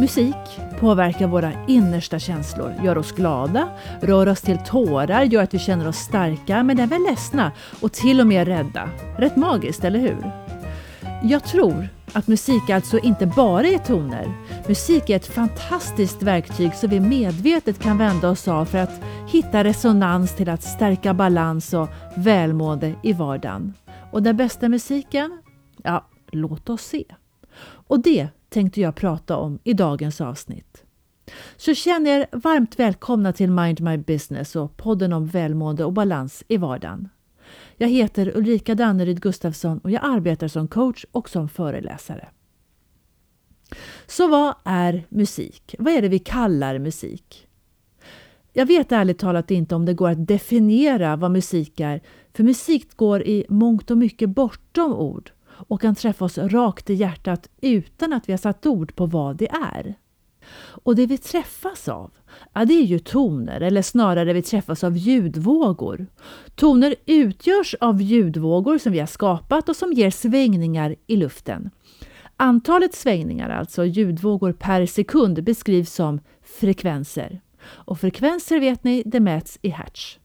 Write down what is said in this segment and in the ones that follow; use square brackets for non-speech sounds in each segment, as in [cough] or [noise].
Musik påverkar våra innersta känslor, gör oss glada, rör oss till tårar, gör att vi känner oss starka men även ledsna och till och med rädda. Rätt magiskt, eller hur? Jag tror att musik alltså inte bara är toner. Musik är ett fantastiskt verktyg som vi medvetet kan vända oss av för att hitta resonans till att stärka balans och välmående i vardagen. Och den bästa musiken? Ja, låt oss se. Och det tänkte jag prata om i dagens avsnitt. Så känn er varmt välkomna till Mind My Business och podden om välmående och balans i vardagen. Jag heter Ulrika Danneryd Gustafsson och jag arbetar som coach och som föreläsare. Så vad är musik? Vad är det vi kallar musik? Jag vet ärligt talat inte om det går att definiera vad musik är, för musik går i mångt och mycket bortom ord och kan träffa oss rakt i hjärtat utan att vi har satt ord på vad det är. Och det vi träffas av, ja, det är ju toner, eller snarare vi träffas av ljudvågor. Toner utgörs av ljudvågor som vi har skapat och som ger svängningar i luften. Antalet svängningar, alltså ljudvågor per sekund, beskrivs som frekvenser. Och frekvenser vet ni, det mäts i hertz.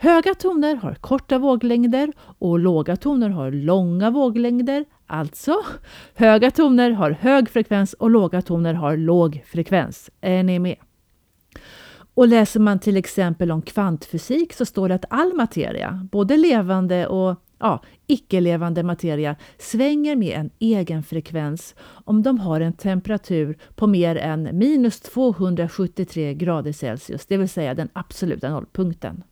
Höga toner har korta våglängder och låga toner har långa våglängder. Alltså, höga toner har hög frekvens och låga toner har låg frekvens. Är ni med? Och läser man till exempel om kvantfysik så står det att all materia, både levande och ja, icke-levande materia, svänger med en egen frekvens om de har en temperatur på mer än minus 273 grader Celsius, det vill säga den absoluta nollpunkten.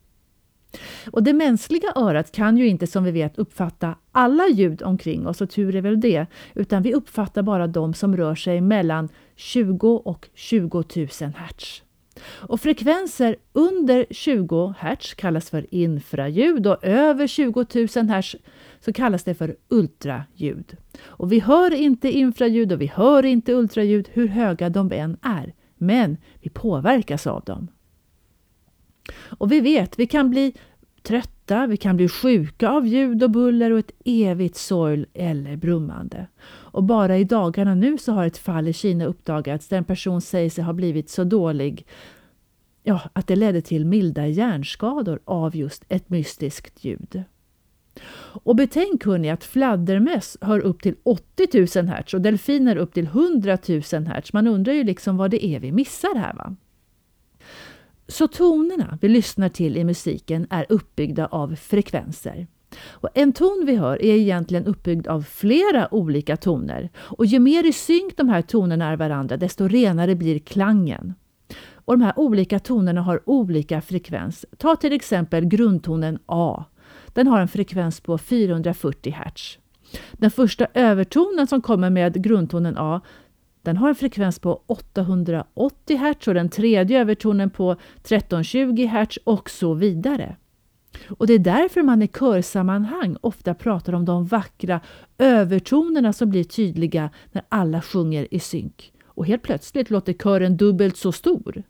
Och det mänskliga örat kan ju inte som vi vet uppfatta alla ljud omkring oss, och tur är väl det, utan vi uppfattar bara de som rör sig mellan 20 och 20 000 hertz. Och frekvenser under 20 hertz kallas för infraljud och över 20 000 hertz så kallas det för ultraljud. Och vi hör inte infraljud och vi hör inte ultraljud hur höga de än är, men vi påverkas av dem. Och vi vet, vi kan bli trötta, vi kan bli sjuka av ljud och buller och ett evigt sorl eller brummande. Och bara i dagarna nu så har ett fall i Kina uppdagats där en person säger sig ha blivit så dålig ja, att det ledde till milda hjärnskador av just ett mystiskt ljud. Och betänk hörni att fladdermöss hör upp till 80 000 hertz och delfiner upp till 100 000 hertz. Man undrar ju liksom vad det är vi missar här. va? Så tonerna vi lyssnar till i musiken är uppbyggda av frekvenser. Och en ton vi hör är egentligen uppbyggd av flera olika toner. Och ju mer i synk de här tonerna är varandra, desto renare blir klangen. Och de här olika tonerna har olika frekvens. Ta till exempel grundtonen A. Den har en frekvens på 440 Hz. Den första övertonen som kommer med grundtonen A den har en frekvens på 880 Hz och den tredje övertonen på 1320 Hz och så vidare. Och Det är därför man i körsammanhang ofta pratar om de vackra övertonerna som blir tydliga när alla sjunger i synk. Och helt plötsligt låter kören dubbelt så stor.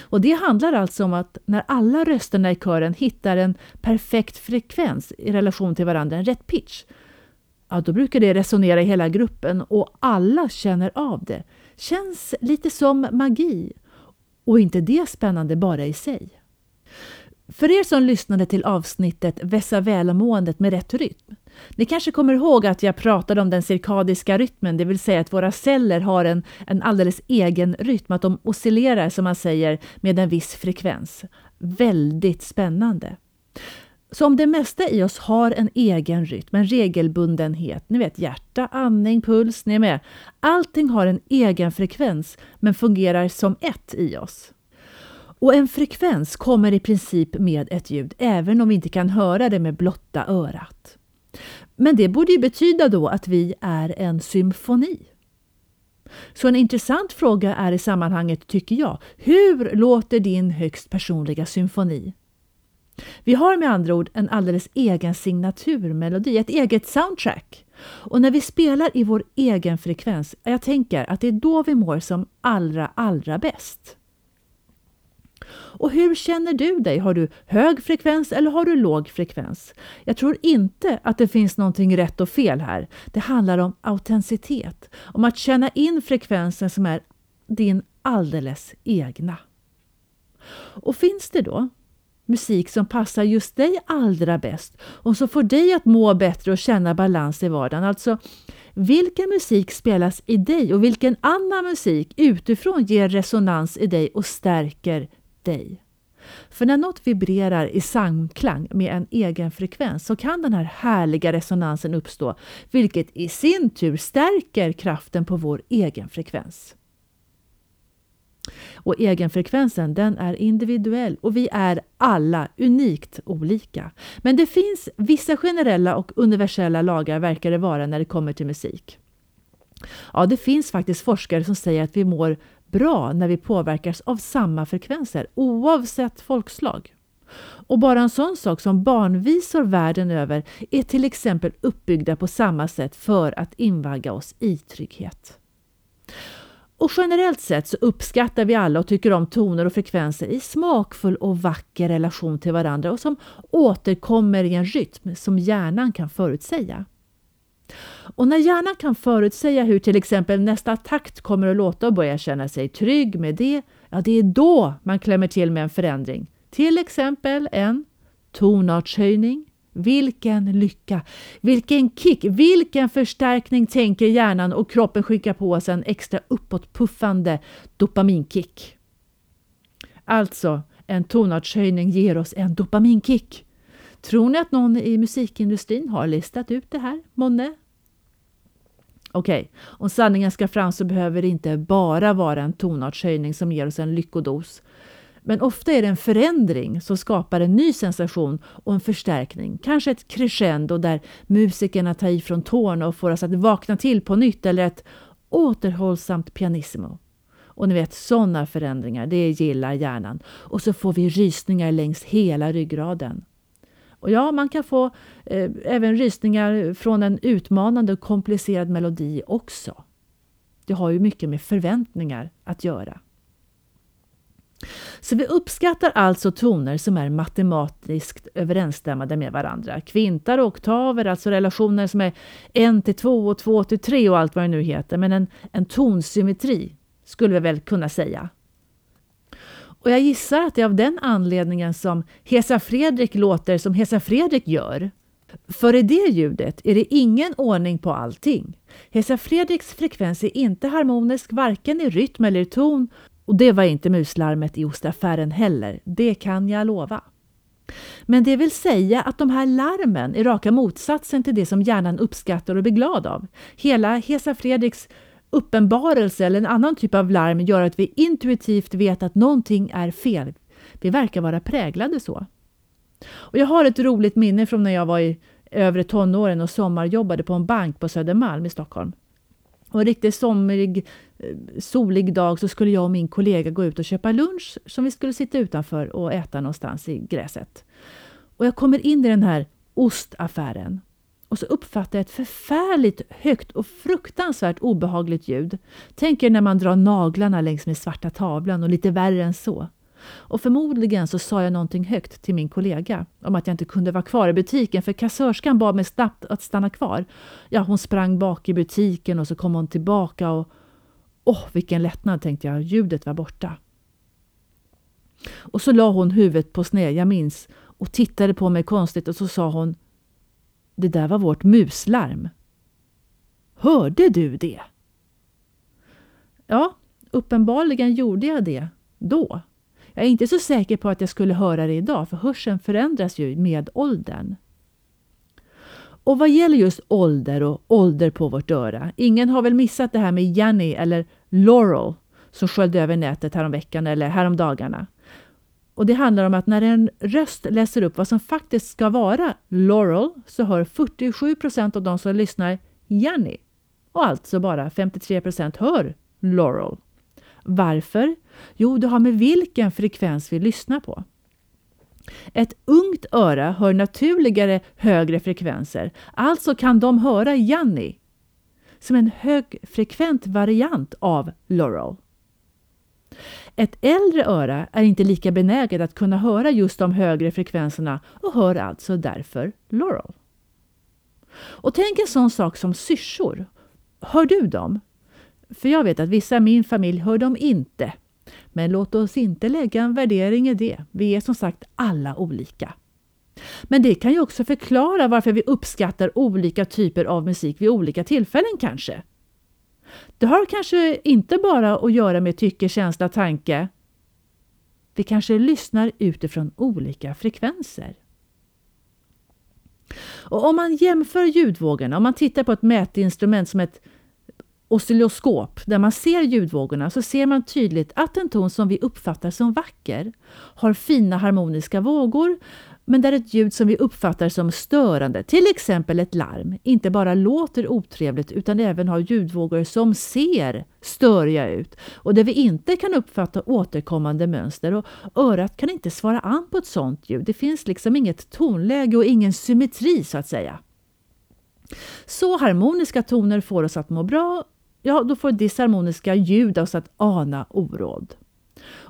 Och Det handlar alltså om att när alla rösterna i kören hittar en perfekt frekvens i relation till varandra, en rätt pitch, ja, då brukar det resonera i hela gruppen och alla känner av det. Känns lite som magi. Och inte det spännande bara i sig. För er som lyssnade till avsnittet Vässa välmåendet med rätt rytm. Ni kanske kommer ihåg att jag pratade om den cirkadiska rytmen, det vill säga att våra celler har en, en alldeles egen rytm, att de oscillerar som man säger med en viss frekvens. Väldigt spännande. Så om det mesta i oss har en egen rytm, en regelbundenhet, ni vet hjärta, andning, puls, ni är med. Allting har en egen frekvens men fungerar som ett i oss. Och en frekvens kommer i princip med ett ljud, även om vi inte kan höra det med blotta örat. Men det borde ju betyda då att vi är en symfoni. Så en intressant fråga är i sammanhanget, tycker jag, hur låter din högst personliga symfoni? Vi har med andra ord en alldeles egen signaturmelodi, ett eget soundtrack. Och när vi spelar i vår egen frekvens, jag tänker att det är då vi mår som allra, allra bäst. Och hur känner du dig? Har du hög frekvens eller har du låg frekvens? Jag tror inte att det finns någonting rätt och fel här. Det handlar om autenticitet, om att känna in frekvensen som är din alldeles egna. Och finns det då musik som passar just dig allra bäst och som får dig att må bättre och känna balans i vardagen. Alltså, vilken musik spelas i dig och vilken annan musik utifrån ger resonans i dig och stärker dig? För när något vibrerar i samklang med en egen frekvens så kan den här härliga resonansen uppstå, vilket i sin tur stärker kraften på vår egen frekvens. Och egenfrekvensen den är individuell och vi är alla unikt olika. Men det finns vissa generella och universella lagar verkar det vara när det kommer till musik. Ja, det finns faktiskt forskare som säger att vi mår bra när vi påverkas av samma frekvenser oavsett folkslag. Och bara en sån sak som barnvisor världen över är till exempel uppbyggda på samma sätt för att invagga oss i trygghet. Och generellt sett så uppskattar vi alla och tycker om toner och frekvenser i smakfull och vacker relation till varandra och som återkommer i en rytm som hjärnan kan förutsäga. Och när hjärnan kan förutsäga hur till exempel nästa takt kommer att låta och börja känna sig trygg med det, ja det är då man klämmer till med en förändring. Till exempel en tonartshöjning, vilken lycka! Vilken kick! Vilken förstärkning tänker hjärnan och kroppen skickar på oss en extra uppåtpuffande dopaminkick. Alltså, en tonartshöjning ger oss en dopaminkick. Tror ni att någon i musikindustrin har listat ut det här, månne? Okej, okay. om sanningen ska fram så behöver det inte bara vara en tonartshöjning som ger oss en lyckodos. Men ofta är det en förändring som skapar en ny sensation och en förstärkning. Kanske ett crescendo där musikerna tar ifrån tårna och får oss att vakna till på nytt eller ett återhållsamt pianissimo. Och ni vet, sådana förändringar, det gillar hjärnan. Och så får vi rysningar längs hela ryggraden. Och ja, man kan få eh, även rysningar från en utmanande och komplicerad melodi också. Det har ju mycket med förväntningar att göra. Så vi uppskattar alltså toner som är matematiskt överensstämmande med varandra. Kvintar och oktaver, alltså relationer som är 1 till 2 och 2 till 3 och allt vad det nu heter. Men en, en tonsymmetri skulle vi väl kunna säga. Och jag gissar att det är av den anledningen som Hesa Fredrik låter som Hesa Fredrik gör. För i det ljudet är det ingen ordning på allting. Hesa Fredriks frekvens är inte harmonisk varken i rytm eller i ton och det var inte muslarmet i ostaffären heller, det kan jag lova. Men det vill säga att de här larmen är raka motsatsen till det som hjärnan uppskattar och blir glad av. Hela Hesa Fredriks uppenbarelse eller en annan typ av larm gör att vi intuitivt vet att någonting är fel. Vi verkar vara präglade så. Och jag har ett roligt minne från när jag var i övre tonåren och sommarjobbade på en bank på Södermalm i Stockholm. Och en riktigt somrig, Eh, solig dag så skulle jag och min kollega gå ut och köpa lunch som vi skulle sitta utanför och äta någonstans i gräset. Och jag kommer in i den här ostaffären och så uppfattar jag ett förfärligt högt och fruktansvärt obehagligt ljud. Tänk er när man drar naglarna längs med svarta tavlan och lite värre än så. Och förmodligen så sa jag någonting högt till min kollega om att jag inte kunde vara kvar i butiken för kassörskan bad mig snabbt att stanna kvar. Ja, hon sprang bak i butiken och så kom hon tillbaka och åh, oh, vilken lättnad tänkte jag, ljudet var borta. Och så la hon huvudet på sned, jag minns, och tittade på mig konstigt och så sa hon Det där var vårt muslarm. Hörde du det? Ja, uppenbarligen gjorde jag det då. Jag är inte så säker på att jag skulle höra det idag, för hörseln förändras ju med åldern. Och vad gäller just ålder och ålder på vårt öra, ingen har väl missat det här med Jenny eller Laurel som sköljde över nätet häromveckan eller häromdagarna. Och det handlar om att när en röst läser upp vad som faktiskt ska vara Laurel så hör 47 procent av de som lyssnar Jenny och alltså bara 53 procent hör Laurel. Varför? Jo, det har med vilken frekvens vi lyssnar på. Ett ungt öra hör naturligare högre frekvenser, alltså kan de höra Janni som en högfrekvent variant av Laurel. Ett äldre öra är inte lika benäget att kunna höra just de högre frekvenserna och hör alltså därför Laurel. Och tänk en sån sak som syrsor. Hör du dem? För jag vet att vissa i min familj hör dem inte. Men låt oss inte lägga en värdering i det. Vi är som sagt alla olika. Men det kan ju också förklara varför vi uppskattar olika typer av musik vid olika tillfällen kanske. Det har kanske inte bara att göra med tycke, känsla, tanke. Vi kanske lyssnar utifrån olika frekvenser. Och om man jämför ljudvågorna, om man tittar på ett mätinstrument som ett oscilloskop där man ser ljudvågorna så ser man tydligt att en ton som vi uppfattar som vacker har fina harmoniska vågor men där ett ljud som vi uppfattar som störande, till exempel ett larm, inte bara låter otrevligt utan även har ljudvågor som ser störiga ut och där vi inte kan uppfatta återkommande mönster och örat kan inte svara an på ett sådant ljud. Det finns liksom inget tonläge och ingen symmetri så att säga. Så harmoniska toner får oss att må bra, ja då får disharmoniska ljud oss att ana oråd.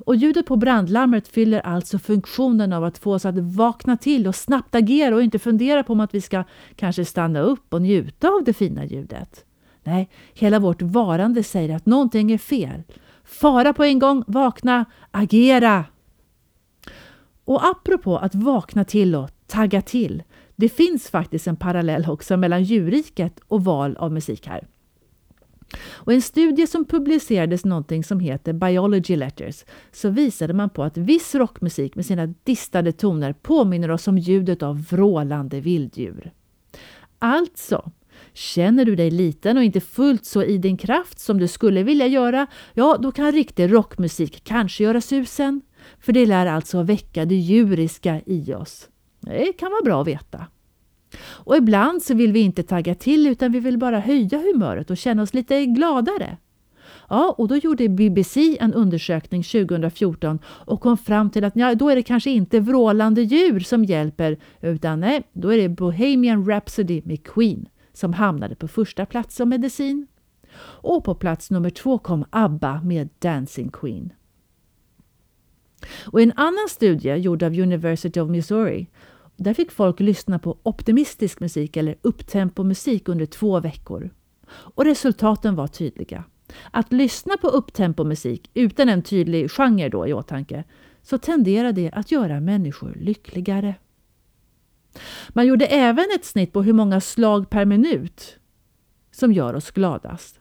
Och ljudet på brandlarmet fyller alltså funktionen av att få oss att vakna till och snabbt agera och inte fundera på om att vi ska kanske stanna upp och njuta av det fina ljudet. Nej, hela vårt varande säger att någonting är fel. Fara på en gång, vakna, agera! Och apropå att vakna till och tagga till. Det finns faktiskt en parallell också mellan djurriket och val av musik här. Och I en studie som publicerades någonting som heter Biology Letters så visade man på att viss rockmusik med sina distade toner påminner oss om ljudet av vrålande vilddjur. Alltså, Känner du dig liten och inte fullt så i din kraft som du skulle vilja göra, ja då kan riktig rockmusik kanske göra susen. För det lär alltså väcka det djuriska i oss. Det kan vara bra att veta. Och ibland så vill vi inte tagga till utan vi vill bara höja humöret och känna oss lite gladare. Ja, och då gjorde BBC en undersökning 2014 och kom fram till att ja, då är det kanske inte vrålande djur som hjälper utan nej, då är det Bohemian Rhapsody med Queen som hamnade på första plats som medicin. Och på plats nummer två kom ABBA med Dancing Queen. Och I en annan studie gjord av University of Missouri där fick folk lyssna på optimistisk musik eller upptempomusik under två veckor. Och resultaten var tydliga. Att lyssna på upptempomusik utan en tydlig genre då i åtanke så tenderar det att göra människor lyckligare. Man gjorde även ett snitt på hur många slag per minut som gör oss gladast.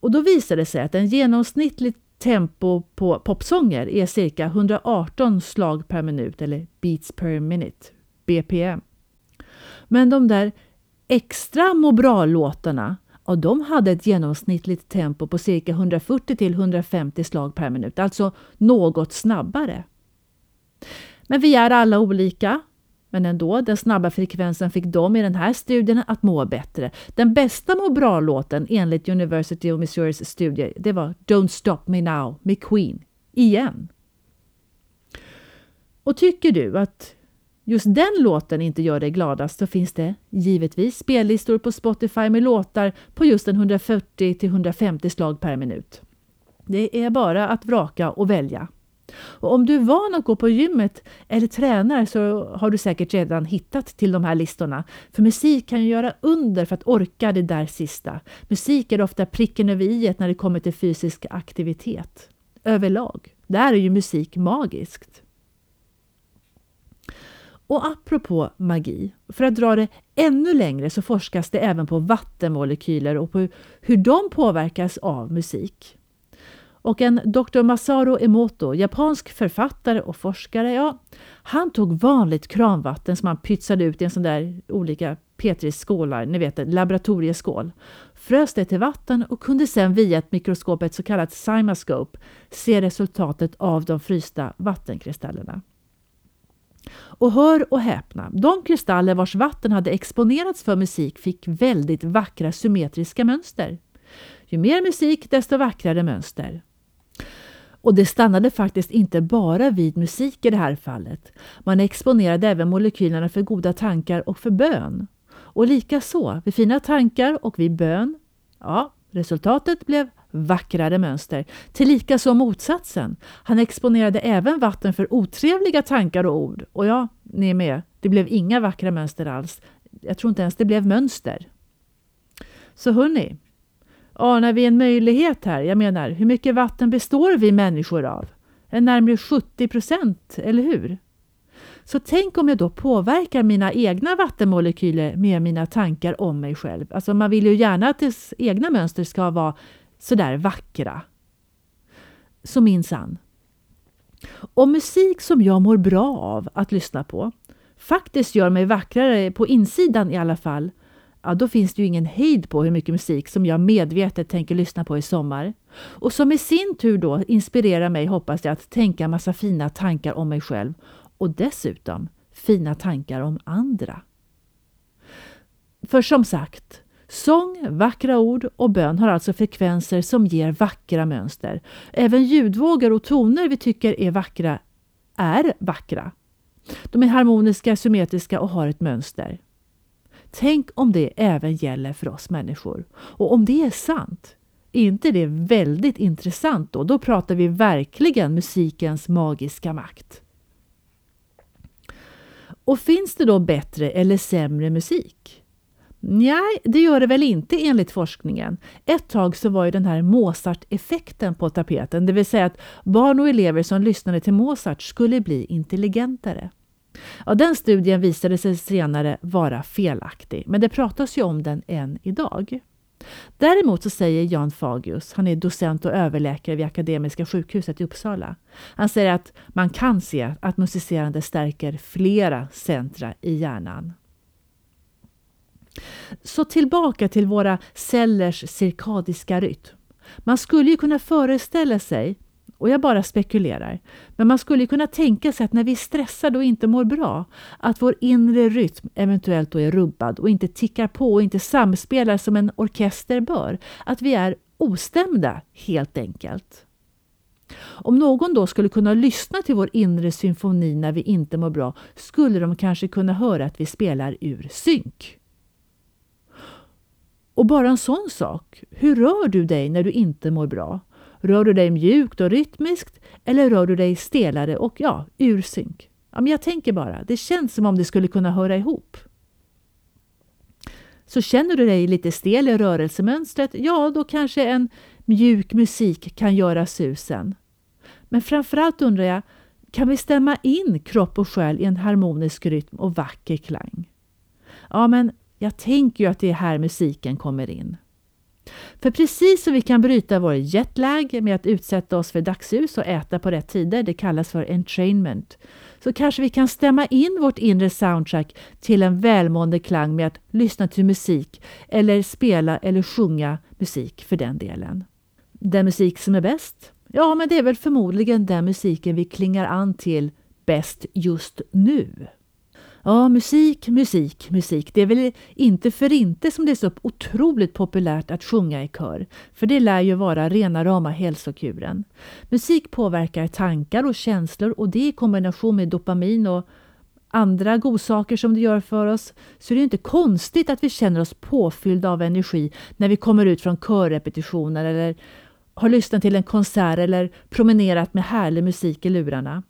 Och då visade det sig att en genomsnittligt tempo på popsånger är cirka 118 slag per minut eller beats per minute, BPM. Men de där extra må bra-låtarna ja, de hade ett genomsnittligt tempo på cirka 140 till 150 slag per minut, alltså något snabbare. Men vi är alla olika. Men ändå, den snabba frekvensen fick dem i den här studien att må bättre. Den bästa må bra-låten enligt University of Missouris studie, det var Don't Stop Me Now med Queen. Igen. Och tycker du att just den låten inte gör dig gladast så finns det givetvis spellistor på Spotify med låtar på just 140 till 150 slag per minut. Det är bara att vraka och välja. Och om du är van att gå på gymmet eller tränar så har du säkert redan hittat till de här listorna. För musik kan ju göra under för att orka det där sista. Musik är ofta pricken över i när det kommer till fysisk aktivitet. Överlag. Där är ju musik magiskt. Och apropå magi, för att dra det ännu längre så forskas det även på vattenmolekyler och på hur de påverkas av musik. Och en Dr. Masaru Emoto, japansk författare och forskare, ja, han tog vanligt kranvatten som han pytsade ut i en sån där olika petriskålar, ni vet en laboratorieskål, frös det till vatten och kunde sedan via ett mikroskop, ett så kallat CymaScope, se resultatet av de frysta vattenkristallerna. Och hör och häpna, de kristaller vars vatten hade exponerats för musik fick väldigt vackra symmetriska mönster. Ju mer musik, desto vackrare mönster. Och det stannade faktiskt inte bara vid musik i det här fallet. Man exponerade även molekylerna för goda tankar och för bön. Och likaså vid fina tankar och vid bön, ja, resultatet blev vackrare mönster. Tillika så motsatsen. Han exponerade även vatten för otrevliga tankar och ord. Och ja, ni är med, det blev inga vackra mönster alls. Jag tror inte ens det blev mönster. Så hörni, anar vi en möjlighet här? Jag menar, hur mycket vatten består vi människor av? En närmare 70 procent, eller hur? Så tänk om jag då påverkar mina egna vattenmolekyler med mina tankar om mig själv. Alltså man vill ju gärna att ens egna mönster ska vara sådär vackra. Så minsann. Om musik som jag mår bra av att lyssna på faktiskt gör mig vackrare på insidan i alla fall, ja då finns det ju ingen hejd på hur mycket musik som jag medvetet tänker lyssna på i sommar. Och som i sin tur då inspirerar mig, hoppas jag, att tänka massa fina tankar om mig själv och dessutom fina tankar om andra. För som sagt, sång, vackra ord och bön har alltså frekvenser som ger vackra mönster. Även ljudvågor och toner vi tycker är vackra är vackra. De är harmoniska, symmetriska och har ett mönster. Tänk om det även gäller för oss människor. Och om det är sant, är inte det väldigt intressant då? Då pratar vi verkligen musikens magiska makt. Och finns det då bättre eller sämre musik? Nej, det gör det väl inte enligt forskningen. Ett tag så var ju den här Mozart-effekten på tapeten, det vill säga att barn och elever som lyssnade till Mozart skulle bli intelligentare. Ja, den studien visade sig senare vara felaktig, men det pratas ju om den än idag. Däremot så säger Jan Fagius, han är docent och överläkare vid Akademiska sjukhuset i Uppsala. Han säger att man kan se att musicerande stärker flera centra i hjärnan. Så tillbaka till våra cellers cirkadiska rytm. Man skulle ju kunna föreställa sig och jag bara spekulerar. Men man skulle kunna tänka sig att när vi är stressade och inte mår bra, att vår inre rytm eventuellt då är rubbad och inte tickar på och inte samspelar som en orkester bör. Att vi är ostämda helt enkelt. Om någon då skulle kunna lyssna till vår inre symfoni när vi inte mår bra skulle de kanske kunna höra att vi spelar ur synk. Och bara en sån sak. Hur rör du dig när du inte mår bra? Rör du dig mjukt och rytmiskt eller rör du dig stelare och ja, ur synk? Ja, men jag tänker bara, det känns som om det skulle kunna höra ihop. Så känner du dig lite stel i rörelsemönstret, ja då kanske en mjuk musik kan göra susen. Men framförallt undrar jag, kan vi stämma in kropp och själ i en harmonisk rytm och vacker klang? Ja, men jag tänker ju att det är här musiken kommer in. För precis som vi kan bryta vår jetlag med att utsätta oss för dagsljus och äta på rätt tider, det kallas för entrainment, så kanske vi kan stämma in vårt inre soundtrack till en välmående klang med att lyssna till musik eller spela eller sjunga musik för den delen. Den musik som är bäst? Ja, men det är väl förmodligen den musiken vi klingar an till bäst just nu. Ja, musik, musik, musik. Det är väl inte för inte som det är så otroligt populärt att sjunga i kör. För det lär ju vara rena rama hälsokuren. Musik påverkar tankar och känslor och det i kombination med dopamin och andra godsaker som det gör för oss så är det inte konstigt att vi känner oss påfyllda av energi när vi kommer ut från körrepetitioner eller har lyssnat till en konsert eller promenerat med härlig musik i lurarna.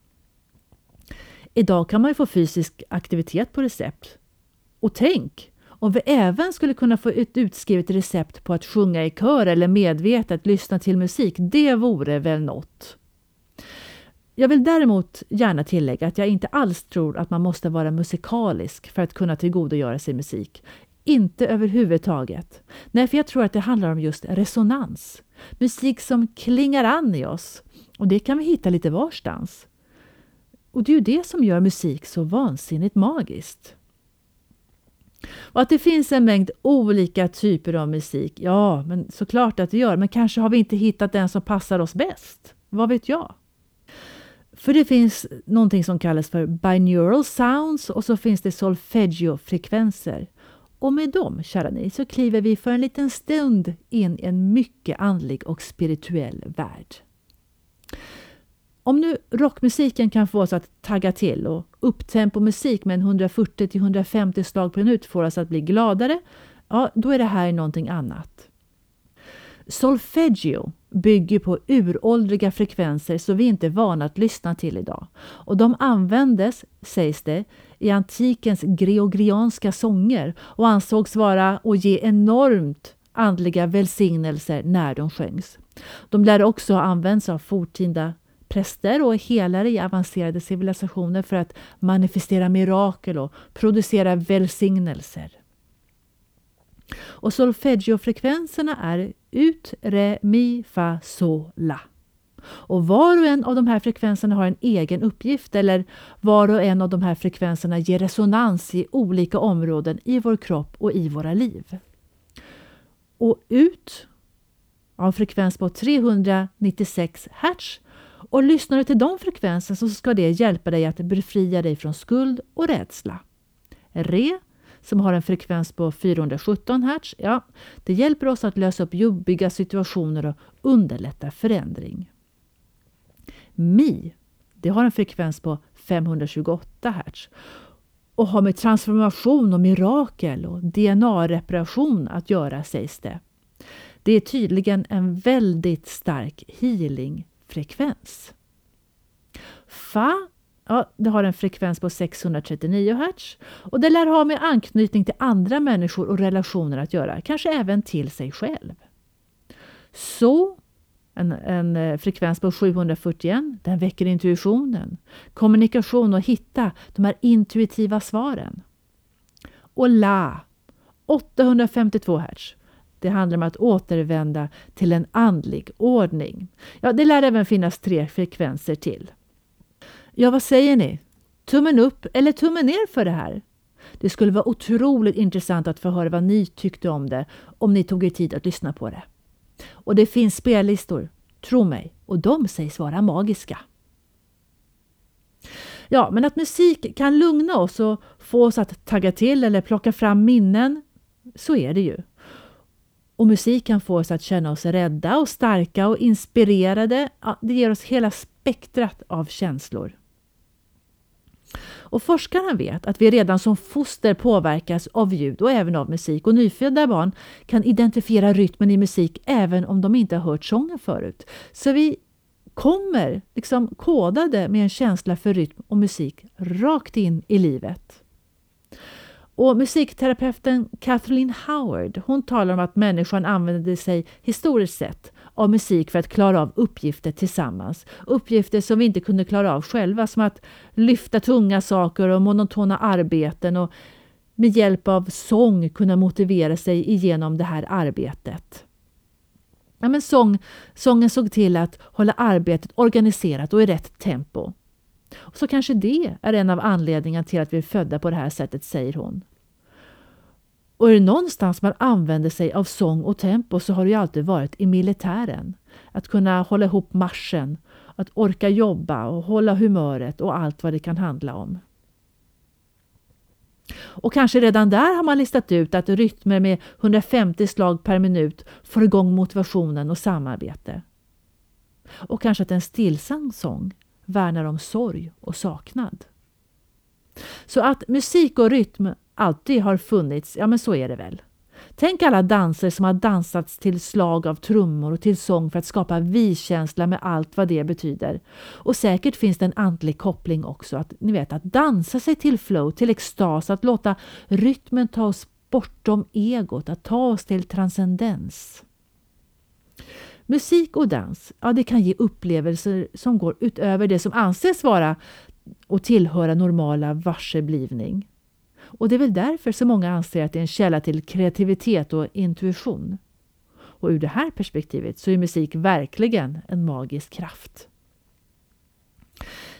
Idag kan man ju få fysisk aktivitet på recept. Och tänk om vi även skulle kunna få ett utskrivet recept på att sjunga i kör eller medvetet lyssna till musik. Det vore väl något. Jag vill däremot gärna tillägga att jag inte alls tror att man måste vara musikalisk för att kunna tillgodogöra sig musik. Inte överhuvudtaget. Nej, för jag tror att det handlar om just resonans. Musik som klingar an i oss. Och det kan vi hitta lite varstans. Och det är ju det som gör musik så vansinnigt magiskt. Och att det finns en mängd olika typer av musik, ja, men såklart att det gör. Men kanske har vi inte hittat den som passar oss bäst. Vad vet jag? För det finns någonting som kallas för binaural sounds och så finns det solfeggio-frekvenser. Och med dem, kära ni, så kliver vi för en liten stund in i en mycket andlig och spirituell värld. Om nu rockmusiken kan få oss att tagga till och upptempo musik med en 140-150 slag per minut får oss att bli gladare, ja, då är det här någonting annat. Solfeggio bygger på uråldriga frekvenser som vi inte är vana att lyssna till idag. Och de användes, sägs det, i antikens gregorianska sånger och ansågs vara och ge enormt andliga välsignelser när de sjöngs. De lär också ha använts av fortida präster och helare i avancerade civilisationer för att manifestera mirakel och producera välsignelser. Och solfeggio-frekvenserna är ut, re, mi, fa, sol, la. Och var och en av de här frekvenserna har en egen uppgift eller var och en av de här frekvenserna ger resonans i olika områden i vår kropp och i våra liv. Och ut av frekvens på 396 Hz och lyssnar du till de frekvenserna så ska det hjälpa dig att befria dig från skuld och rädsla. Re som har en frekvens på 417 Hz, ja, det hjälper oss att lösa upp jobbiga situationer och underlätta förändring. Mi, det har en frekvens på 528 Hz och har med transformation och mirakel och DNA-reparation att göra sägs det. Det är tydligen en väldigt stark healing Frekvens. Fa Ja, det har en frekvens på 639 Hz och det lär ha med anknytning till andra människor och relationer att göra, kanske även till sig själv. Så en, en eh, frekvens på 741, den väcker intuitionen, kommunikation och hitta de här intuitiva svaren. Och La, 852 Hz. Det handlar om att återvända till en andlig ordning. Ja, det lär även finnas tre frekvenser till. Ja, vad säger ni? Tummen upp eller tummen ner för det här? Det skulle vara otroligt intressant att få höra vad ni tyckte om det om ni tog er tid att lyssna på det. Och det finns spellistor, tro mig, och de sägs vara magiska. Ja, men att musik kan lugna oss och få oss att tagga till eller plocka fram minnen, så är det ju. Och musik kan få oss att känna oss rädda och starka och inspirerade. Ja, det ger oss hela spektrat av känslor. Och forskarna vet att vi redan som foster påverkas av ljud och även av musik och nyfödda barn kan identifiera rytmen i musik även om de inte har hört sången förut. Så vi kommer liksom kodade med en känsla för rytm och musik rakt in i livet. Och musikterapeuten Kathleen Howard hon talar om att människan använder sig historiskt sett av musik för att klara av uppgifter tillsammans. Uppgifter som vi inte kunde klara av själva som att lyfta tunga saker och monotona arbeten och med hjälp av sång kunna motivera sig igenom det här arbetet. Ja, men sång, sången såg till att hålla arbetet organiserat och i rätt tempo. Och så kanske det är en av anledningarna till att vi är födda på det här sättet, säger hon. Och är det någonstans man använder sig av sång och tempo så har det ju alltid varit i militären. Att kunna hålla ihop marschen, att orka jobba och hålla humöret och allt vad det kan handla om. Och kanske redan där har man listat ut att rytmer med 150 slag per minut får igång motivationen och samarbete. Och kanske att en stillsam sång värnar om sorg och saknad. Så att musik och rytm alltid har funnits, ja men så är det väl. Tänk alla danser som har dansats till slag av trummor och till sång för att skapa vi-känsla med allt vad det betyder. Och säkert finns det en andlig koppling också, att ni vet att dansa sig till flow, till extas, att låta rytmen ta oss bortom egot, att ta oss till transcendens. Musik och dans, ja det kan ge upplevelser som går utöver det som anses vara och tillhöra normala varseblivning. Och det är väl därför så många anser att det är en källa till kreativitet och intuition. Och ur det här perspektivet så är musik verkligen en magisk kraft.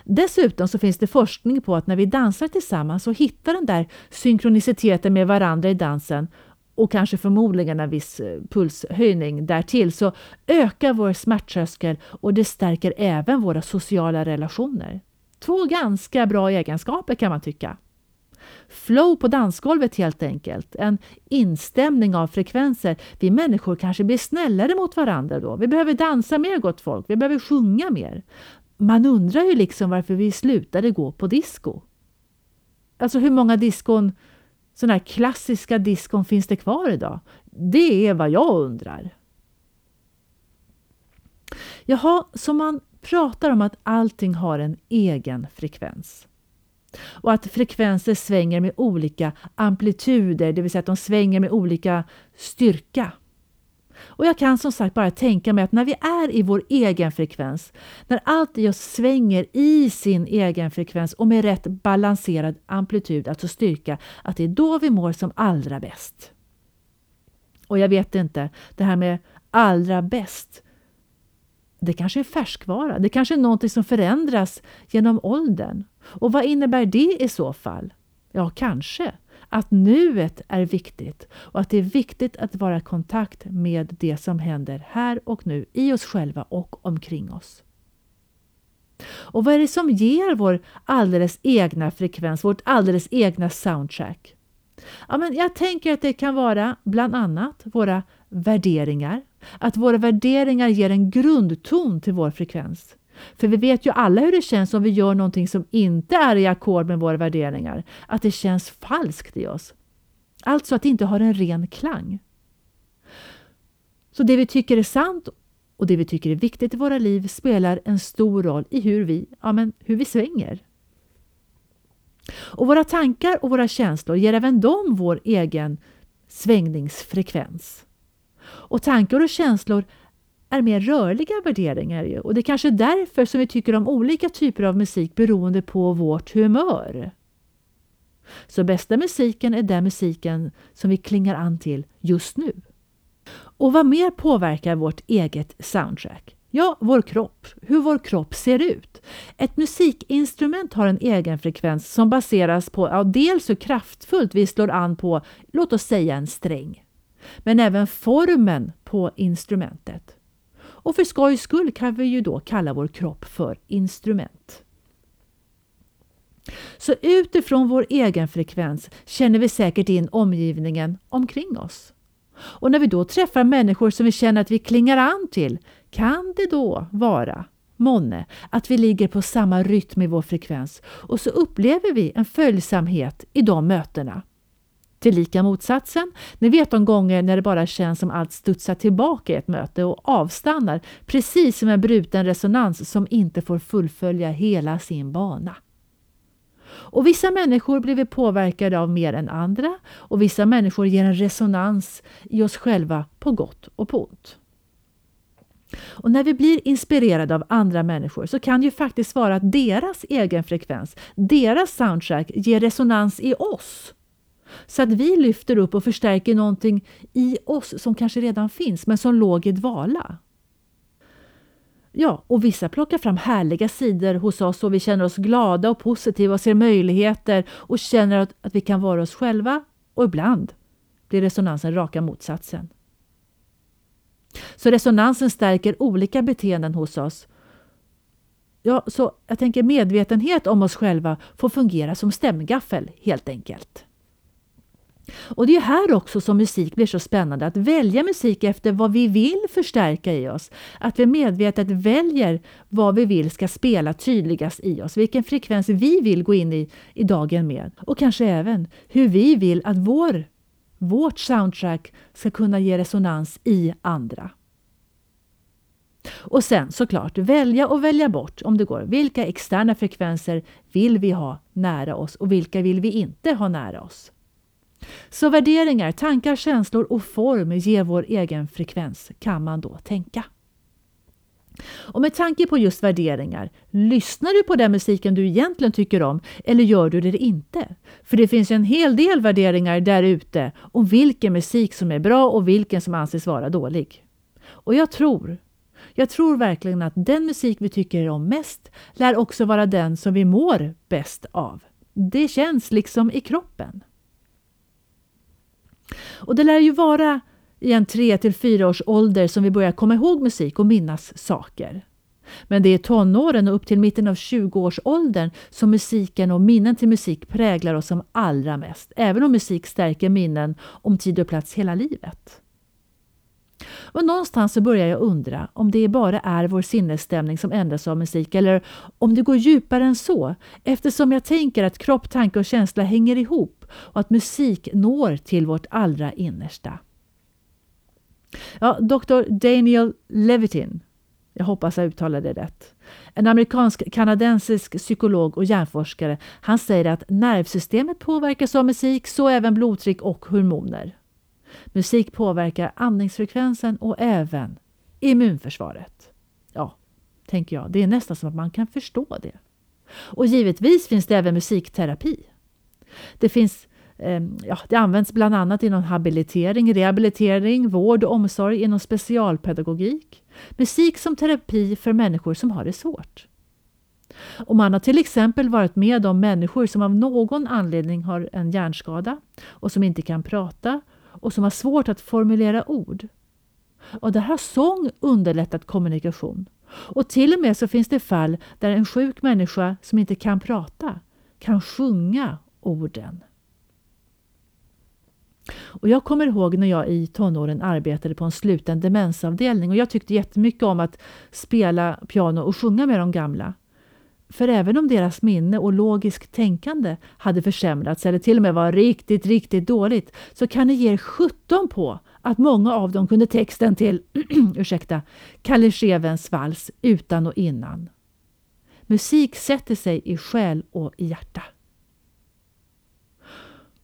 Dessutom så finns det forskning på att när vi dansar tillsammans och hittar den där synkroniciteten med varandra i dansen och kanske förmodligen en viss eh, pulshöjning därtill så ökar vår smärttröskel och det stärker även våra sociala relationer. Två ganska bra egenskaper kan man tycka. Flow på dansgolvet helt enkelt. En instämning av frekvenser. Vi människor kanske blir snällare mot varandra då. Vi behöver dansa mer gott folk. Vi behöver sjunga mer. Man undrar ju liksom varför vi slutade gå på disco. Alltså hur många diskon, sådana här klassiska diskon finns det kvar idag? Det är vad jag undrar. Jaha, så man pratar om att allting har en egen frekvens. Och att frekvenser svänger med olika amplituder, det vill säga att de svänger med olika styrka. Och jag kan som sagt bara tänka mig att när vi är i vår egen frekvens, när allt i oss svänger i sin egen frekvens och med rätt balanserad amplitud, alltså styrka, att det är då vi mår som allra bäst. Och jag vet inte, det här med allra bäst, det kanske är färskvara, det kanske är någonting som förändras genom åldern. Och vad innebär det i så fall? Ja, kanske att nuet är viktigt och att det är viktigt att vara i kontakt med det som händer här och nu i oss själva och omkring oss. Och vad är det som ger vår alldeles egna frekvens, vårt alldeles egna soundtrack? Ja, men jag tänker att det kan vara bland annat våra värderingar. Att våra värderingar ger en grundton till vår frekvens. För vi vet ju alla hur det känns om vi gör någonting som inte är i ackord med våra värderingar. Att det känns falskt i oss. Alltså att det inte har en ren klang. Så det vi tycker är sant och det vi tycker är viktigt i våra liv spelar en stor roll i hur vi, ja, men hur vi svänger. Och våra tankar och våra känslor ger även dem vår egen svängningsfrekvens. Och tankar och känslor är mer rörliga värderingar och det är kanske därför som vi tycker om olika typer av musik beroende på vårt humör. Så bästa musiken är den musiken som vi klingar an till just nu. Och vad mer påverkar vårt eget soundtrack? Ja, vår kropp. Hur vår kropp ser ut. Ett musikinstrument har en egen frekvens som baseras på ja, dels hur kraftfullt vi slår an på, låt oss säga en sträng, men även formen på instrumentet. Och för skojs skull kan vi ju då kalla vår kropp för instrument. Så utifrån vår egen frekvens känner vi säkert in omgivningen omkring oss. Och när vi då träffar människor som vi känner att vi klingar an till kan det då vara månne att vi ligger på samma rytm i vår frekvens och så upplever vi en följsamhet i de mötena. Tillika motsatsen, ni vet de gånger när det bara känns som allt studsar tillbaka i ett möte och avstannar, precis som en bruten resonans som inte får fullfölja hela sin bana. Och Vissa människor blir vi påverkade av mer än andra och vissa människor ger en resonans i oss själva på gott och på ont. Och när vi blir inspirerade av andra människor så kan det ju faktiskt vara att deras egen frekvens, deras soundtrack ger resonans i oss så att vi lyfter upp och förstärker någonting i oss som kanske redan finns men som låg i dvala. Ja, och vissa plockar fram härliga sidor hos oss och vi känner oss glada och positiva och ser möjligheter och känner att, att vi kan vara oss själva. Och ibland blir resonansen raka motsatsen. Så resonansen stärker olika beteenden hos oss. Ja, så jag tänker medvetenhet om oss själva får fungera som stämgaffel helt enkelt. Och det är här också som musik blir så spännande, att välja musik efter vad vi vill förstärka i oss. Att vi medvetet väljer vad vi vill ska spela tydligast i oss, vilken frekvens vi vill gå in i, i dagen med. Och kanske även hur vi vill att vår, vårt soundtrack ska kunna ge resonans i andra. Och sen såklart välja och välja bort om det går. Vilka externa frekvenser vill vi ha nära oss och vilka vill vi inte ha nära oss? Så värderingar, tankar, känslor och form ger vår egen frekvens, kan man då tänka. Och med tanke på just värderingar, lyssnar du på den musiken du egentligen tycker om eller gör du det inte? För det finns en hel del värderingar där ute om vilken musik som är bra och vilken som anses vara dålig. Och jag tror, jag tror verkligen att den musik vi tycker om mest lär också vara den som vi mår bäst av. Det känns liksom i kroppen. Och det lär ju vara i en 3 till 4 års ålder som vi börjar komma ihåg musik och minnas saker. Men det är tonåren och upp till mitten av 20-årsåldern som musiken och minnen till musik präglar oss som allra mest, även om musik stärker minnen om tid och plats hela livet. Och någonstans så börjar jag undra om det bara är vår sinnesstämning som ändras av musik eller om det går djupare än så eftersom jag tänker att kropp, tanke och känsla hänger ihop och att musik når till vårt allra innersta. Ja, Dr. Daniel Levitin Jag hoppas jag uttalade det rätt. En amerikansk-kanadensisk psykolog och hjärnforskare. Han säger att nervsystemet påverkas av musik, så även blodtryck och hormoner. Musik påverkar andningsfrekvensen och även immunförsvaret. Ja, tänker jag, det är nästan som att man kan förstå det. Och givetvis finns det även musikterapi. Det finns eh, ja, det används bland annat inom habilitering, rehabilitering, vård och omsorg inom specialpedagogik. Musik som terapi för människor som har det svårt. Och man har till exempel varit med om människor som av någon anledning har en hjärnskada och som inte kan prata och som har svårt att formulera ord. Och där har sång underlättat kommunikation. Och till och med så finns det fall där en sjuk människa som inte kan prata kan sjunga orden. Och jag kommer ihåg när jag i tonåren arbetade på en sluten demensavdelning och jag tyckte jättemycket om att spela piano och sjunga med de gamla. För även om deras minne och logiskt tänkande hade försämrats eller till och med var riktigt, riktigt dåligt så kan ni ge 17 på att många av dem kunde texten till [clears throat] ursäkta, Kalle Schewens vals utan och innan. Musik sätter sig i själ och i hjärta.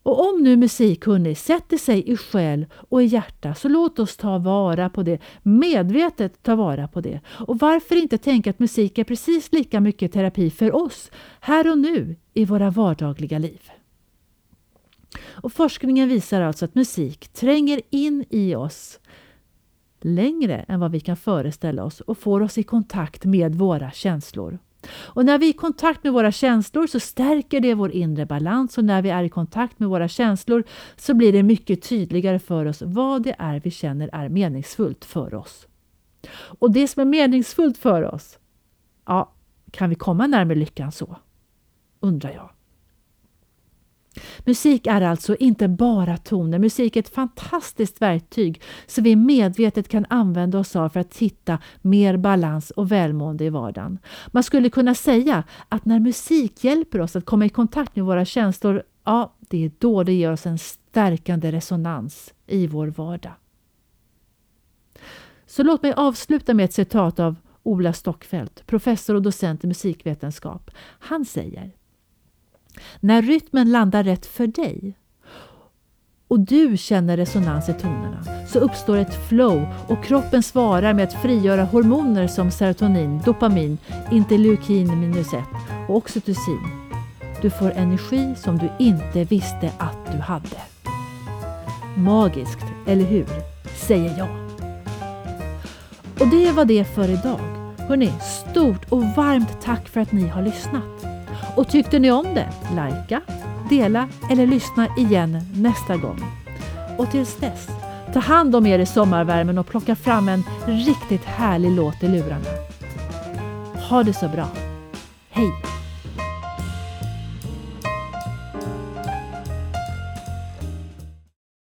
Och om nu musik sätter sig i själ och i hjärta så låt oss ta vara på det, medvetet ta vara på det. Och varför inte tänka att musik är precis lika mycket terapi för oss, här och nu, i våra vardagliga liv. Och Forskningen visar alltså att musik tränger in i oss längre än vad vi kan föreställa oss och får oss i kontakt med våra känslor. Och när vi är i kontakt med våra känslor så stärker det vår inre balans och när vi är i kontakt med våra känslor så blir det mycket tydligare för oss vad det är vi känner är meningsfullt för oss. Och det som är meningsfullt för oss, ja, kan vi komma närmare lyckan så? Undrar jag. Musik är alltså inte bara toner. Musik är ett fantastiskt verktyg som vi medvetet kan använda oss av för att hitta mer balans och välmående i vardagen. Man skulle kunna säga att när musik hjälper oss att komma i kontakt med våra känslor, ja, det är då det ger oss en stärkande resonans i vår vardag. Så låt mig avsluta med ett citat av Ola Stockfeldt, professor och docent i musikvetenskap. Han säger när rytmen landar rätt för dig och du känner resonans i tonerna så uppstår ett flow och kroppen svarar med att frigöra hormoner som serotonin, dopamin, interleukin minus 1 och oxytocin. Du får energi som du inte visste att du hade. Magiskt, eller hur? Säger jag. Och det var det för idag. Hörrni, stort och varmt tack för att ni har lyssnat. Och tyckte ni om det? Lajka, dela eller lyssna igen nästa gång. Och tills dess, ta hand om er i sommarvärmen och plocka fram en riktigt härlig låt i lurarna. Ha det så bra. Hej!